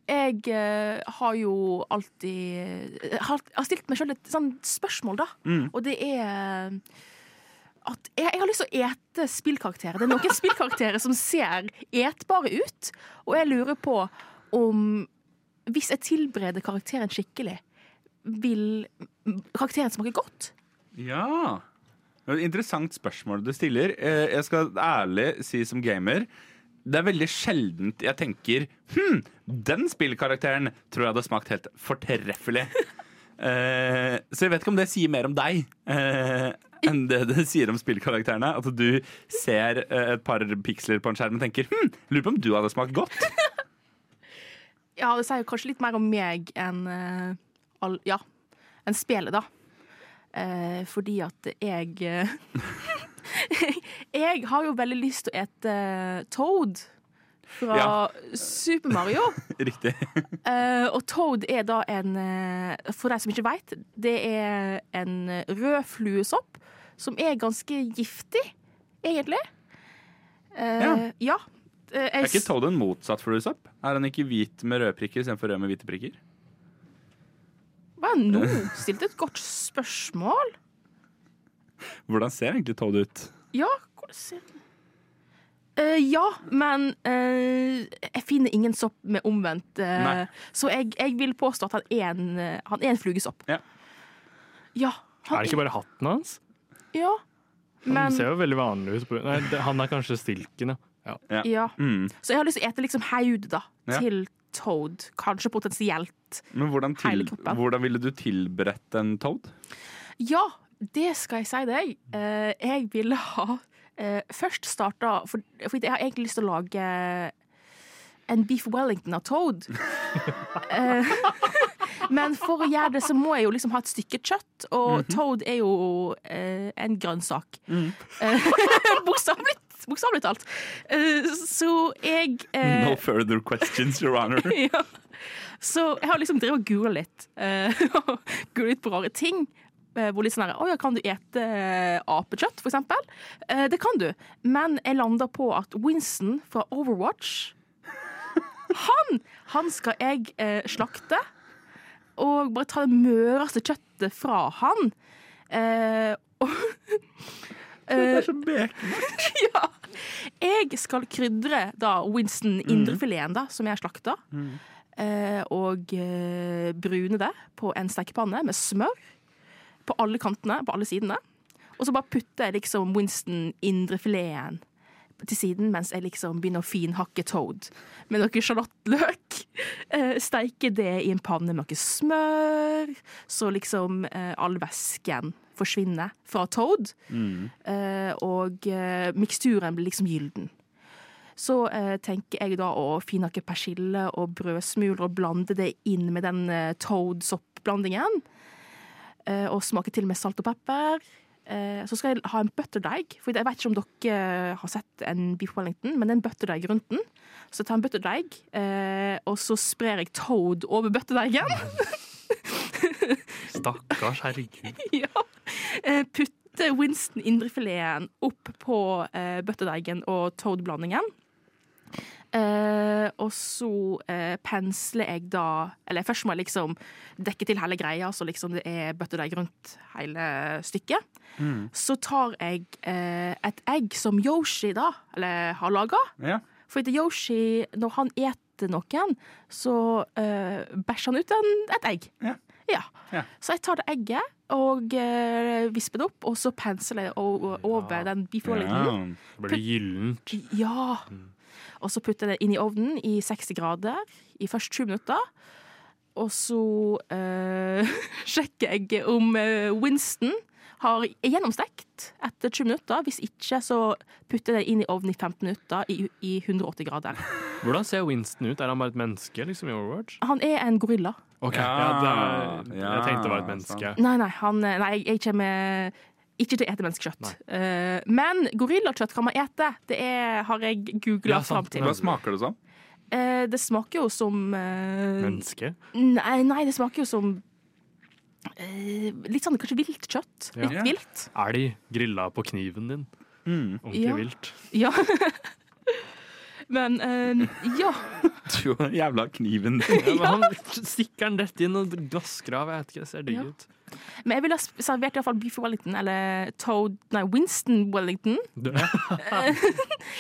Jeg eh, har jo alltid jeg har, har stilt meg sjøl et sånn spørsmål, da. Og det er at jeg, jeg har lyst til å ete spillkarakterer. Det er noen spillkarakterer som ser etbare ut, og jeg lurer på om Hvis jeg tilbereder karakteren skikkelig, vil karakteren smake godt? Ja. Det er et interessant spørsmål du stiller. Eh, Jeg skal ærlig si som gamer det er veldig sjeldent jeg tenker Hm, den spillkarakteren tror jeg hadde smakt helt fortreffelig. Eh, så jeg vet ikke om det sier mer om deg eh, enn det det sier om spillkarakterene. At du ser eh, et par piksler på en skjerm og tenker Hm, lurer på om du hadde smakt godt. Ja, det sier kanskje litt mer om meg enn uh, Ja, enn spillet, da. Uh, fordi at jeg uh, Jeg har jo veldig lyst til å ete Toad fra Ja. Super Mario. Riktig. Uh, og Toad er da en eh, For deg som ikke veit, det er en rød fluesopp som er ganske giftig, egentlig. Uh, Ja. ja. Uh, Er ikke Toad en motsatt fluesopp? Er han ikke hvit med røde prikker istedenfor rød med hvite prikker? Hva, er nå stilte et godt spørsmål. Hvordan ser egentlig Toad ut? Ja, hvordan ser den Eh, ja, men uh, jeg finner ingen sopp med omvendt. Uh, så jeg, jeg vil påstå at han er en, han er en flugesopp. Ja. Ja, Er det ikke bare hatten hans? Ja. Han Men ser jo veldig vanlig ut. På, nei, det, han er kanskje stilken, ja. ja. ja. Mm. Så jeg har lyst til å ete liksom haud da, til Toad. Kanskje potensielt. Men hvordan, til, hvordan ville du tilberedt en Toad? Ja, det skal jeg si deg. Jeg ville ha eh, først starta For, for jeg har egentlig lyst til å lage en beef wellington av Toad. Eh, men for å gjøre det, så må jeg jo liksom ha et stykke kjøtt, og Toad er jo eh, en grønnsak. Mm. Bokstavelig bokstavelig talt. Eh, så jeg eh, No further questions, your honor. ja. Så jeg har liksom drevet og googla litt. Uh, litt på rare ting. Eh, hvor litt sånn her, oh ja, kan du ete eh, apekjøtt, eksempel? Eh, det kan du. Men jeg landa på at Winston fra Overwatch Han, han skal jeg eh, slakte. Og bare ta det møreste kjøttet fra han. Eh, og Det er så bekmørkt. ja. Jeg skal krydre da Winston indrefileten da, som jeg slakta. Eh, og eh, brune det på en stekepanne med smør på alle kantene, på alle sidene. Og så bare putter jeg liksom Winston indrefileten til siden mens jeg liksom begynner å finhakke Toad med noe sjalottløk. Eh, steike det i en panne med noe smør, så liksom eh, all væsken forsvinner fra Toad. Eh, og eh, miksturen blir liksom gylden. Så eh, tenker jeg da å finhakke persille og brødsmuler og blande det inn med den eh, Toad-soppblandingen. Eh, og smaker til med salt og pepper. Eh, så skal jeg ha en butterdeig. For jeg vet ikke om dere har sett en beef wellington, men det er en butterdeig rundt den. Så jeg tar en butterdeig, eh, og så sprer jeg Toad over butterdeigen. Stakkars, herregud. ja. Eh, putte Winston indrefileten opp på butterdeigen og Toad-blandingen. Eh, og så eh, pensler jeg da Eller først må jeg liksom dekke til hele greia, så liksom det er bøttedeig rundt hele stykket. Så tar jeg eh, et egg som Yoshi da, eller har laga. Ja. For etter Yoshi, når han eter noen, så uh, bæsjer han ut en, et egg. Ja. Ja. Ja. Så jeg tar det egget og uh, visper det opp, og så pensler jeg over over den beef. Ja. Det blir gyllent. Ja. Og så putter jeg det inn i ovnen i 60 grader i først 20 minutter. Og så eh, sjekker jeg om eh, Winston har gjennomstekt etter 20 minutter. Hvis ikke, så putter jeg det inn i ovnen i 15 minutter i, i 180 grader. Hvordan ser Winston ut? Er han bare et menneske liksom i Overwatch? Han er en gorilla. Ok, Ja, ja, det er, ja, Jeg tenkte det var et menneske. Nei, nei, han, nei jeg, jeg kommer ikke til å ete menneskekjøtt. Uh, men gorillakjøtt kan man ete. Det er, har jeg googla Ja, fram til. Hva smaker det som? Uh, det smaker jo som uh, Menneske? Nei, nei, det smaker jo som eh, Litt sånn kanskje vilt kjøtt. Ja. Litt vilt. Elg grilla på kniven din. Mm. Ordentlig Ja. vilt. Ja. Men eh, ja. Jo, den jævla kniven. Ja, men han stikker den rett inn og vasker av. Jeg vet ikke, det ser digg Ja. ut. Men jeg ville ha servert i hvert fall beef Wellington, eller Toad Nei, Winston Wellington.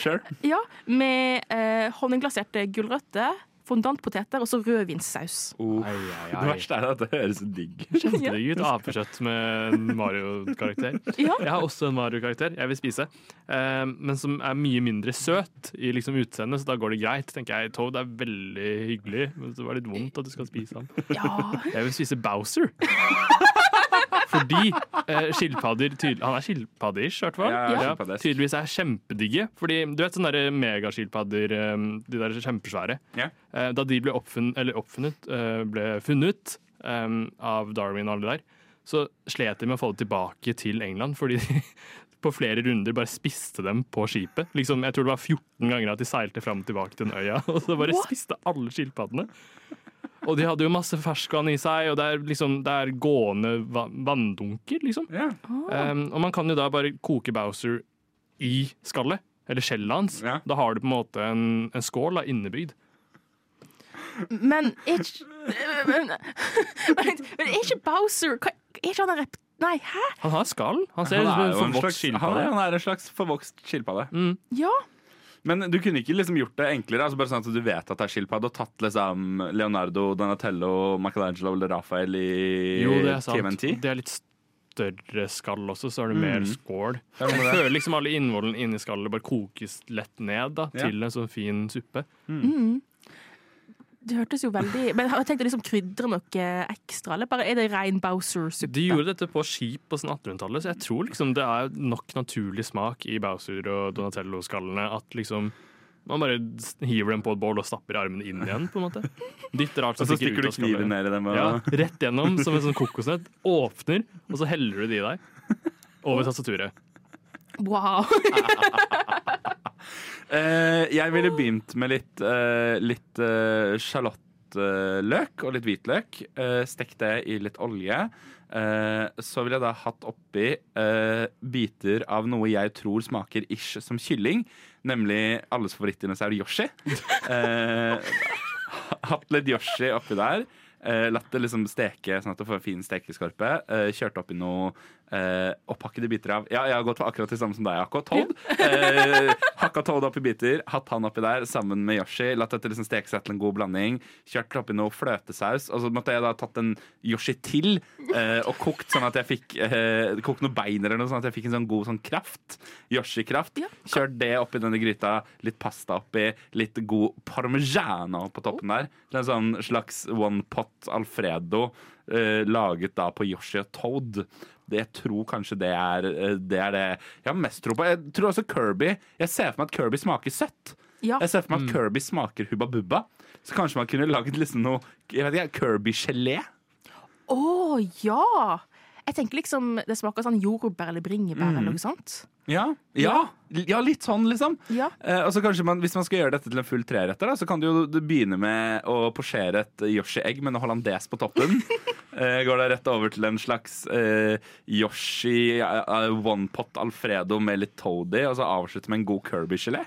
Sure. Ja, Med eh, honningglaserte gulrøtter, fondantpoteter og så rødvinssaus. Oh. Ai, ai, Det ai. verste er at det høres digg ut. Apekjøtt med en Mario-karakter. Ja. Jeg har også en Mario-karakter jeg vil spise, eh, men som er mye mindre søt i liksom utseendet, så da går det greit. tenker jeg. Toad er veldig hyggelig, men det var litt vondt at du skal spise ham. Ja. Jeg vil spise Bowser. Fordi eh, skilpadder tydel- Han er skilpadde-ish, i hvert fall. Ja, ja, Ja, tydeligvis er kjempedigge. Fordi du vet sånne der megaskilpadder, eh, de der kjempesvære. Ja. Eh, Da de ble oppfunnet, eller oppfunnet, eh, ble funnet um, av Darwin og alle der, så slet de med å få det tilbake til England, fordi de på flere runder bare spiste dem på skipet. Liksom, jeg tror det var 14 ganger at de seilte fram og tilbake til den øya, og så bare spiste alle skilpaddene. Og de hadde jo masse ferskvann i seg, og det er, liksom, det er gående vanndunker, liksom. Ja. Um, og man kan jo da bare koke Bowser i skallet. eller skjellet hans. Ja. Da har du på en måte en, en skål da, innebygd. Men er ikke er Bowser hva- Er ikke han en rep... Nei, hæ? Han har skall. Han ser Han ut som er en jo en forvokst slags, han, skilpadde. er, han er en slags forvokst skilpadde. Mm. Ja. Men du kunne ikke liksom gjort det enklere? Altså bare sånn at Du vet at det er skilpadde, og tatt liksom Leonardo, Donatello, Michelangelo eller Rafael i Jo, det er sant. TMNT? Det er litt større skall også, så er det mer Mm. skål. Jeg føler liksom alle innvollene inni skallet bare kokes lett ned da, Ja. til en sånn fin suppe. Mm. Det hørtes jo veldig Men har tenkte liksom krydre noe ekstra, eller bare er det rein Bowser-suppe? De gjorde dette på skip på sånn 1800-tallet, så jeg tror liksom det er nok naturlig smak i Bowser og Donatello-skallene at liksom man bare hiver dem på et bål og stapper armen inn igjen, på en måte. Dytter alt Og som så stikker du kniven ned i dem. Og... Ja, rett gjennom som en sånn kokosnøtt. Åpner, og så heller du det i deg. Over tastaturet. Wow. Eh, jeg ville begynt med litt, uh, litt eh, sjalottløk og litt hvitløk. Uh, Stekt det i litt olje. Eh, så ville jeg da hatt oppi eh, biter av noe jeg tror smaker ish som kylling. Nemlig alles favorittdinosaur Yoshi. Eh, hatt litt Yoshi oppi der. Eh, latt det liksom steke sånn at du får en fin stekeskorpe. Eh, kjørt oppi noe eh, opphakkede biter av Ja, jeg har gått for akkurat det samme som deg, Akko. Todd. Eh, hakka Todd opp i biter, hatt han oppi der sammen med Yoshi. Latt dette liksom steke seg til en god blanding. Kjørt oppi noe fløtesaus. Og så måtte jeg da tatt en Yoshi til eh, og kokt sånn at jeg fikk eh, Kokt noen bein eller noe sånn at jeg fikk en sånn god sånn kraft. Yoshi-kraft. Kjørt det oppi denne gryta. Litt pasta oppi. Litt god parmigiano på toppen der. Er en sånn slags one pot alfredo eh, laget da på Yoshi og Toad. Det, jeg tror kanskje det er, eh, det er det jeg har mest tro på. Jeg tror også Kirby Jeg ser for meg at Kirby smaker søtt. Ja. Jeg ser for meg at Kirby smaker Hubba Bubba. Så kanskje man kunne laget liksom noe jeg vet ikke, Kirby-gelé. Å ja! Jeg tenker liksom det smaker sånn jordbær eller bringebær Mm. eller noe sånt. Ja. Ja. ja, litt sånn, liksom. Ja. Eh, og så kanskje man, Hvis man skal gjøre dette til en full treretter, da, så kan du jo begynne med å posjere et Yoshi-egg med en hollandes på toppen. eh, går da rett over til en slags eh, Yoshi uh, one pot alfredo med litt toady, og så avslutte med en god Kirby-gelé.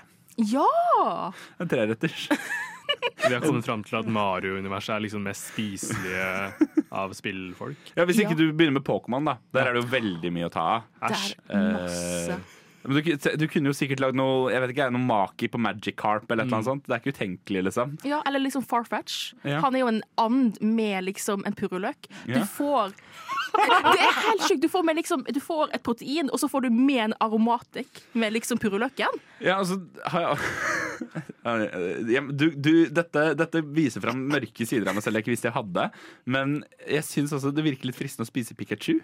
Ja! En treretters. Vi har kommet fram til at Mario-universet er liksom mest spiselige av spillfolk. Ja, Hvis ikke Ja. du begynner med Pokémon, da. Der er det jo veldig mye å ta av. Er masse. Eh, men du, du kunne jo sikkert lagd noe Jeg vet ikke, noe maki på Magic Carp eller mm. eller sånt. Det er ikke utenkelig, liksom. Ja, eller liksom Farfetch. Ja. Han er jo en and med liksom en purreløk. Du Ja. får Det er helt sjukt! Du får, liksom, du får et protein, og så får du med en aromatikk med liksom purreløken. Ja, altså har jeg, Ja, du, du, dette, dette viser fram mørke sider av meg selv jeg ikke visste jeg hadde. Men jeg syns også det virker litt fristende å spise Pikachu.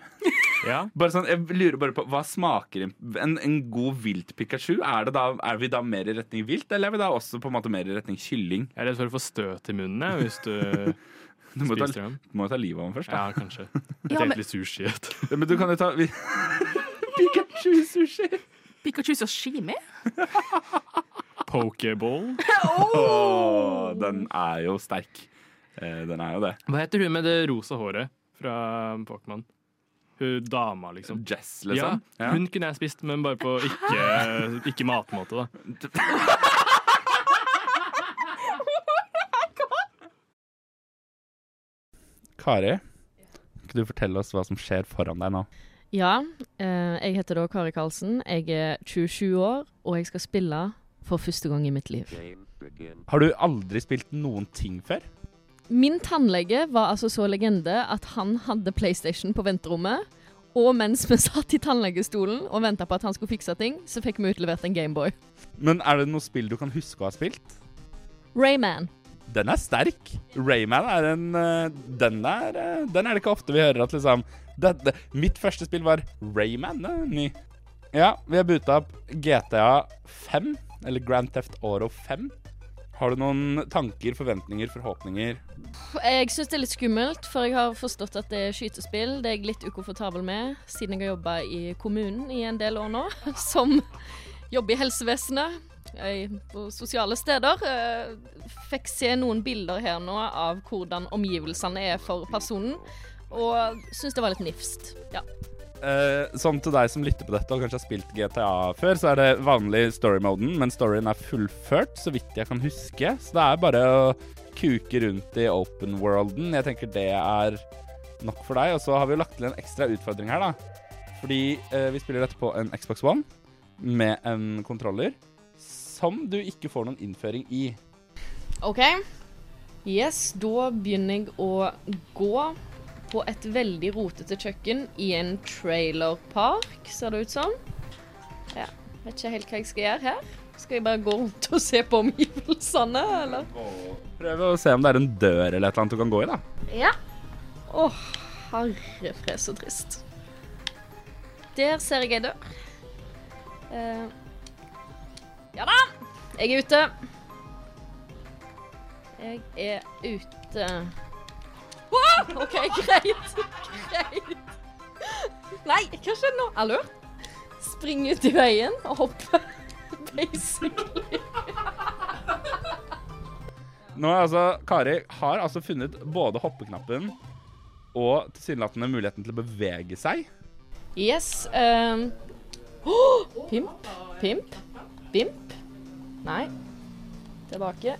Ja. Bare sånn, jeg lurer bare på, Hva smaker en, en, en god vilt Pikachu? Er, da, er vi da mer i retning vilt, eller er vi da også på en måte mer i retning kylling? Jeg er redd for å få støt i munnen hvis du Du må, ta, du må ta livet av ham først. Da. Ja, kanskje. Jeg Ja, men- tenkte litt sushi. Men du kan jo ta vi, Pikachu-sushi! Pikachu sashimi. Pokeball. Åh, den er jo sterk. Eh, Den er jo det. Hva heter hun med det rosa håret fra Pokémon? Hun dama, liksom. Jess, liksom. Ja. Hun kunne jeg spist, men bare på ikke, ikke matmåte, da. Kari, kan du fortelle oss hva som skjer foran deg nå? Ja, eh, jeg heter da Kari Karlsen. Jeg er 27 år, og jeg skal spille for første gang i mitt liv. Har du aldri spilt noen ting før? Min tannlege var altså så legende at han hadde PlayStation på venterommet. Og mens vi satt i tannlegestolen og venta på at han skulle fikse ting, så fikk vi utlevert en Gameboy. Men er det noe spill du kan huske å ha spilt? Rayman. Den er sterk. Rayman er en eh, Den er, eh, den er det ikke ofte vi hører at liksom det, det, Mitt første spill var Rayman. Det er ny. Ja, vi har boota opp GTA 5, eller Grand Theft Auto 5. Har du noen tanker, forventninger, forhåpninger? Jeg syns det er litt skummelt, for jeg har forstått at det er skytespill. Det er jeg litt ukomfortabel med, siden jeg har jobba i kommunen i en del år nå. Som jobber i helsevesenet, på sosiale steder. Eh, Fikk se noen bilder her nå av hvordan omgivelsene er for personen, og syns det var litt nifst. Ja. eh, sånn til deg som lytter på dette og kanskje har spilt GTA før, så er det vanlig story-moden, men storyen er fullført, så vidt jeg kan huske. Så det er bare å kuke rundt i open worlden. Jeg tenker det er nok for deg. Og så har vi jo lagt til en ekstra utfordring her, da. Fordi eh, vi spiller dette på en Xbox One med en kontroller som du ikke får noen innføring i. OK. Yes, da begynner jeg å gå på et veldig rotete kjøkken i en trailerpark, ser det ut som. Ja, vet ikke helt hva jeg skal gjøre her. Skal jeg bare gå rundt og se på omgivelsene, eller? Prøve å se om det er en dør eller et eller annet du kan gå i, da. Ja. Å, herre fred, så trist. Der ser jeg ei dør. Eh, ja da! Jeg er ute. Jeg er ute. Åh, OK, greit. Greit. Nei, hva skjedde nå? Hallo? Spring ut i veien og hoppe. Basically. Nå altså, Kari har altså funnet både hoppeknappen og tilsynelatende muligheten til å bevege seg. Yes. ehm. Åh, pimp, pimp, bimp. Nei. Tilbake.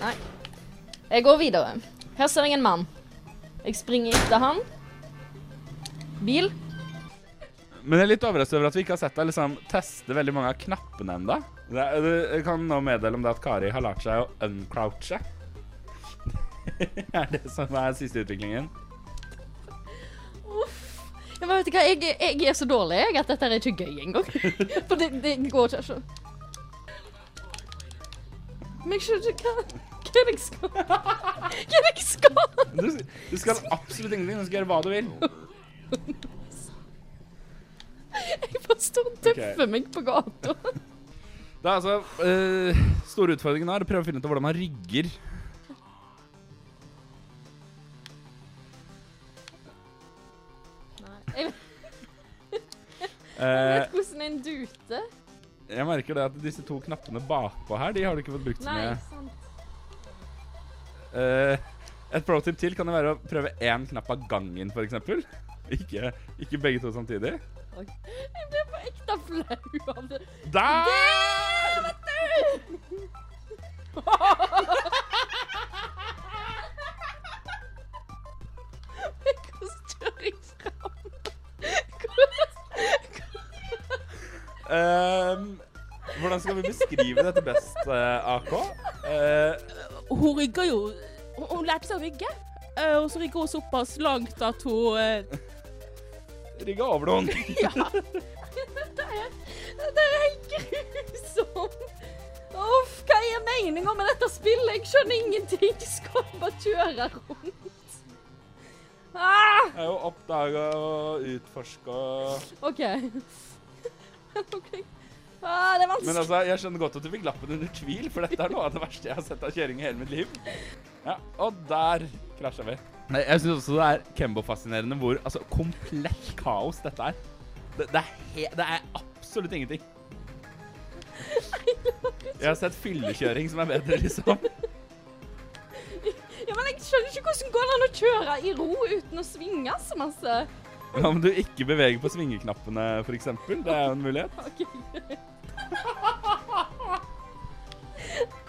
Nei. Jeg går videre. Her ser jeg en mann. Jeg springer etter han. Bil. Men jeg er litt overrasket over at vi ikke har sett deg liksom, teste veldig mange av knappene ennå. Jeg kan nå meddele om det at Kari har lært seg å uncrouche. er det som er siste utviklingen? Men vet du hva, jeg, jeg er så dårlig jeg, at dette er ikke gøy engang. For det, det går ikke. Men jeg skjønner ikke hva, hva er det jeg skal Hva er det jeg skal? Du, du skal absolutt ingenting. Du skal gjøre hva du vil. Jeg bare står og tøffer meg på gata. Det er altså uh, Store utfordringen er å prøve å finne ut hvordan man rygger. Jeg Eh, vet hvordan en dute jeg merker det at disse to knappene bakpå her, de har du ikke fått brukt så mye. Eh, et pro tip til kan det være å prøve én knapp av gangen, f.eks. Ikke, ikke begge to samtidig. Jeg blir på ekte flau av det. Der! Der, vet du! Ehm, hvordan skal vi beskrive dette best, uh, AK? Uh, Hun rygger jo Hun, hun lærte seg å rygge. uh, og så rygger hun såpass langt at hun eh, Rygga over noen. Ja. Dette er, dette er helt grusomt. Uff, hva er meninga med dette spillet? Jeg skjønner ingenting. Jeg skal bare kjøre rundt. Ah, Jeg er jo oppdaga og utforska OK. Ah, det er vanskelig. Men altså, jeg skjønner godt at du fikk lappen under tvil, for dette er noe av det verste jeg har sett av kjøring i hele mitt liv. Ja, Og der krasja vi. Nei, Jeg syns også det er Kembo-fascinerende hvor altså, komplett kaos dette er. Det, det, er he det er absolutt ingenting. Jeg har sett fyllekjøring som er bedre, liksom. Ja, men jeg skjønner ikke hvordan går det an å kjøre i ro uten å svinge så masse. Hva om du ikke beveger på svingeknappene, f.eks.? Det er jo en mulighet. Ok.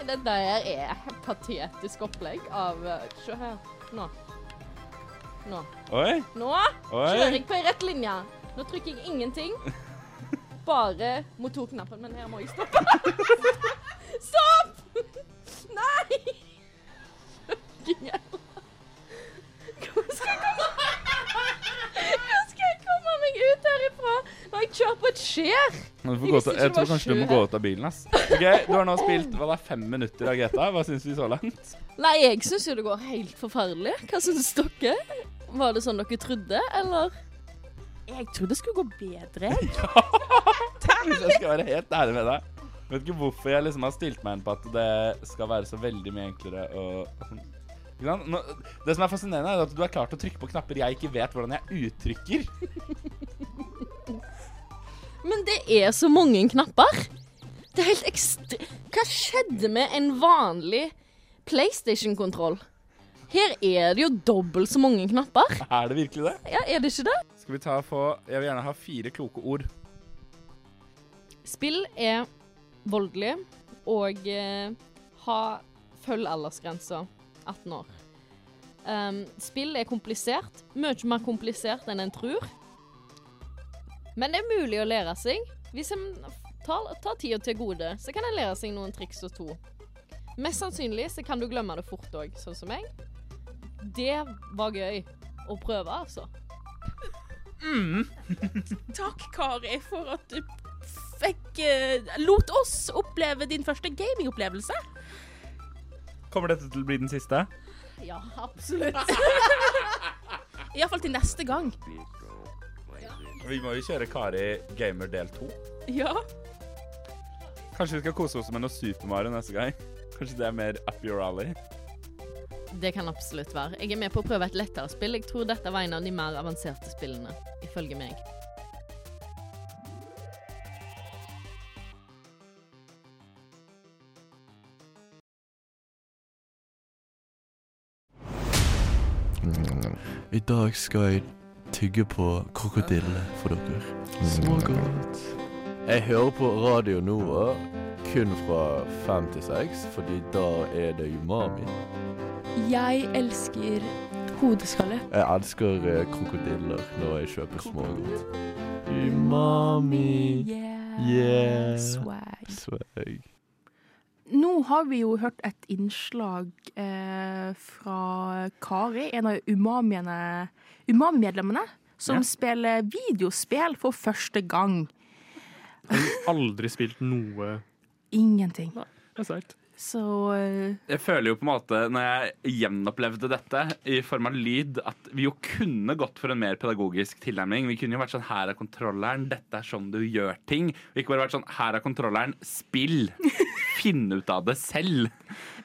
Det der er patetisk opplegg av Se her. Nå. Nå. Oi. Nå kjører jeg på ei rett linje. Nå trykker jeg ingenting. Bare motorknappen, men her må jeg stoppe. Stopp! Nei! Hvor skal jeg komme Hvor skal jeg komme meg ut herifra når jeg kjører på et skjær? Til, jeg tror kanskje du må gå ut av bilen. ass. Ok, Du har nå spilt hva det er, fem minutter av GTA. Hva syns vi så langt? Nei, jeg syns jo det går helt forferdelig. Hva syns dere? Var det sånn dere trodde, eller? Jeg trodde det skulle gå bedre. Hvis jeg skal være helt ærlig med deg. Vet ikke hvorfor jeg liksom har stilt meg inn på at det skal være så veldig mye enklere å Det som er fascinerende, er at du har klart å trykke på knapper jeg ikke vet hvordan jeg uttrykker. Men det er så mange knapper. Det er helt ekstre... Hva skjedde med en vanlig PlayStation-kontroll? Her er det jo dobbelt så mange knapper. Er det virkelig det? Ja, er det ikke det? Skal vi ta og få Jeg vil gjerne ha fire kloke ord. Spill er voldelig og eh, ha følg aldersgrensa 18 år. Um, spill er komplisert. Mye mer komplisert enn en tror. Men det er mulig å lære seg. Hvis en tar, tar tida til gode, så kan en lære seg noen triks og to. Mest sannsynlig så kan du glemme det fort òg, sånn som meg. Det var gøy å prøve, altså. Takk, Kari, for at du fikk uh, lot oss oppleve din første gamingopplevelse. Kommer dette til å bli den siste? Ja, absolutt. Iallfall til neste gang. Vi må jo kjøre Kari Gamer del to. Ja. Kanskje vi skal kose oss med noe Super Mario neste gang? Kanskje det er mer up your alley? Det kan absolutt være. Jeg er med på å prøve et lettere spill. Jeg tror dette var en av de mer avanserte spillene, ifølge meg. I dag skal jeg tygge på krokodille for dere. Smågodt. Jeg hører på Radio Nova kun fra fem til seks, fordi da er det umami. Jeg elsker hodeskalle. Jeg elsker eh, krokodiller når jeg kjøper smågodt. Umami. Yeah. Swag. Swag. Nå har vi jo hørt et innslag eh, fra Kari, en av umami-medlemmene, som Ja. spiller videospill for første gang. Jeg har aldri spilt noe Ingenting. Det er sterkt. Så uh... Jeg føler jo på en måte, når jeg gjenopplevde dette i form av lyd, at vi jo kunne gått for en mer pedagogisk tilnærming. Vi kunne jo vært sånn Her er kontrolleren, dette er sånn du gjør ting. Og ikke bare vært sånn Her er kontrolleren, spill! Finne ut av det selv.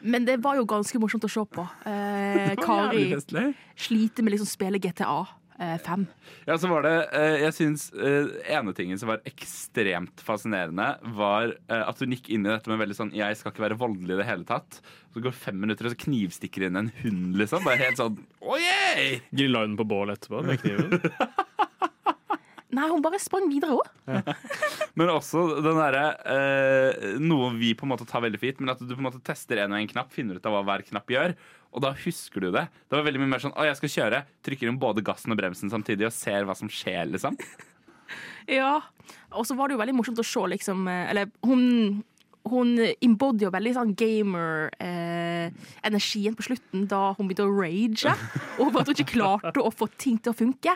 Men det var jo ganske morsomt å se på. Eh, Kari sliter med liksom å spille GTA eh, 5. Ja, så var det, eh, jeg synes eh, ene tingen som var ekstremt fascinerende, var eh, at hun gikk inn i dette med veldig sånn Jeg skal ikke være voldelig i det hele tatt. Så går fem minutter, og så knivstikker inn en hund, liksom. Bare helt sånn oh, yeah! Grilla hun på bål etterpå med kniven. Nei, hun bare sprang videre òg. Men også den derre eh, Noe vi på en måte tar veldig fint, men at du på en måte tester en og en knapp, finner ut av hva hver knapp gjør, og da husker du det. Det var veldig mye mer sånn Å, jeg skal kjøre. Trykker inn både gassen og bremsen samtidig og ser hva som skjer, liksom. Ja. Og så var det jo veldig morsomt å se, liksom eh, Eller hun hun embodyer veldig sånn gamer-energien på slutten, da hun begynte å rage over at hun ikke klarte å få ting til å funke.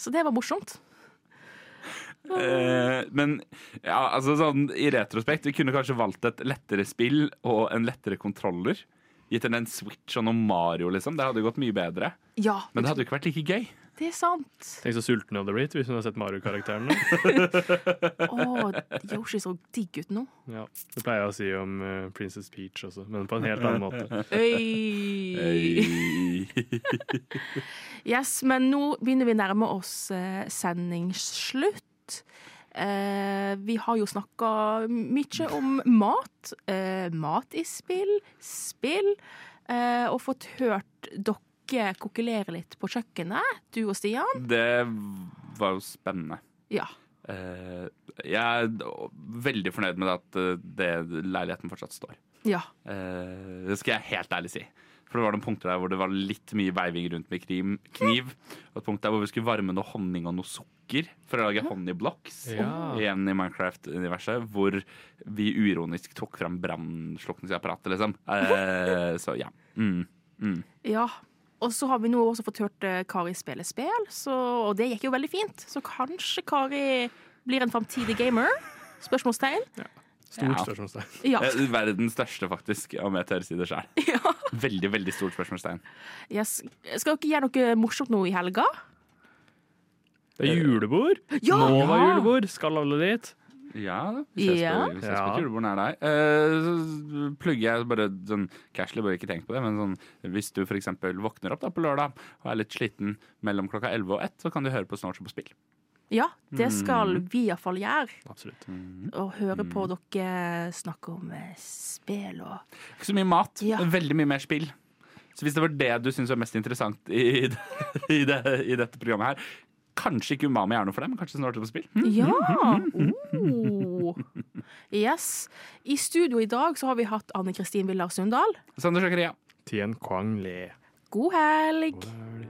Så det var morsomt. Eh, men ja, altså sånn i retrospekt, vi kunne kanskje valgt et lettere spill og en lettere kontroller. Gitt henne en Switch og noe Mario, liksom. Det hadde gått mye bedre. Ja, Men det hadde jo ikke vært like gøy. Det er sant. Tenk så sulten hun hadde blitt hvis hun hadde sett Mario-karakteren. nå. Å, Yoshi så digg ut nå. Ja, det pleier jeg å si om uh, Princess Peach også, men på en helt annen måte. Øy. Yes, men nå begynner vi nærme oss uh, sendingsslutt. Uh, vi har jo snakka mye om mat. Uh, mat i spill, spill. Eh, og fått hørt dere kokkelere litt på kjøkkenet, du og Stian. Det var jo spennende. Ja. Eh, jeg er veldig fornøyd med at eh, det, leiligheten fortsatt står. Ja. Eh, det skal jeg helt ærlig si. For det var noen punkter der hvor det var litt mye veiving rundt med krim, kniv. Og et punkt der hvor vi skulle varme noe honning og noe sukker for å lage honeyblocks. Ja. Igjen i Minecraft-universet, hvor vi uironisk tok fram brannslukningsapparatet, liksom. Eh, så ja. Mm. Mm. Ja. Og så har vi nå også fått hørt eh, Kari spille spill, så, og det gikk jo veldig fint. Så kanskje Kari blir en framtidig gamer? Spørsmålstegn. Ja. Stort Ja. spørsmålstegn. Ja. Eh, Verdens største, faktisk, om jeg tør si det sjøl. ja. Veldig, veldig stort spørsmålstegn. Yes. Skal dere gjøre noe morsomt nå i helga? Det er julebord! Ja! Nå var julebord! Skal alle dit? Ja da. Vi ses Ja. på, vi ses Ja. på julebord nær deg. Eh, så plugger jeg bare sånn casually, bare ikke tenk på det, men sånn hvis du f.eks. våkner opp da på lørdag og er litt sliten mellom klokka 11 og 1, så kan du høre på Snart på spill. Ja, det skal vi iallfall gjøre. Absolutt. Og høre på dere snakke om eh, spill og Ikke så mye mat, Ja. veldig mye mer spill. Så hvis det var det du syns var mest interessant i, i, det, i dette programmet her, kanskje ikke Umami er noe for deg, men kanskje snart er på spill? Mm. Ja! Oh. Yes. I studio i dag så har vi hatt Anne Kristin Villar Sundal. Sander Zakaria. Tien Kwang Le. God helg! God helg.